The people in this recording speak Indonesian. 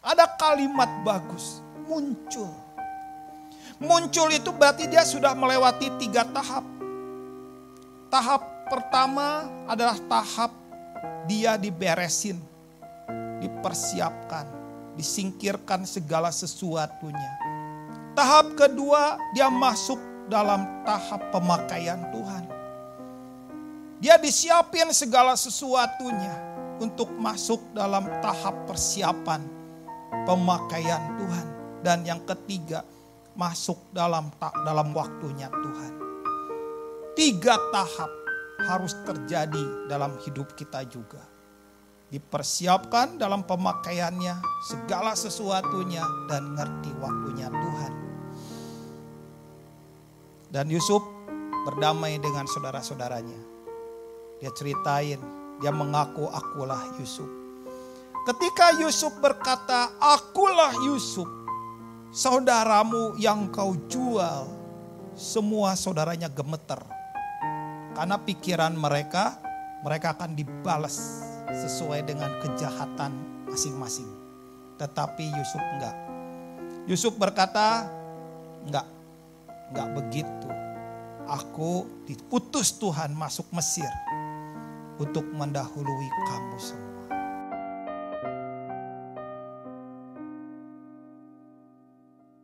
Ada kalimat bagus, muncul. Muncul itu berarti dia sudah melewati tiga tahap. Tahap pertama adalah tahap dia diberesin, dipersiapkan, disingkirkan segala sesuatunya. Tahap kedua dia masuk dalam tahap pemakaian Tuhan. Dia disiapin segala sesuatunya untuk masuk dalam tahap persiapan pemakaian Tuhan. Dan yang ketiga, masuk dalam tak dalam waktunya Tuhan. Tiga tahap harus terjadi dalam hidup kita juga. Dipersiapkan dalam pemakaiannya, segala sesuatunya dan ngerti waktunya Tuhan. Dan Yusuf berdamai dengan saudara-saudaranya. Dia ceritain, dia mengaku akulah Yusuf. Ketika Yusuf berkata, akulah Yusuf, saudaramu yang kau jual, semua saudaranya gemeter. Karena pikiran mereka, mereka akan dibalas sesuai dengan kejahatan masing-masing. Tetapi Yusuf enggak. Yusuf berkata, enggak, enggak begitu. Aku diputus Tuhan masuk Mesir untuk mendahului kamu semua.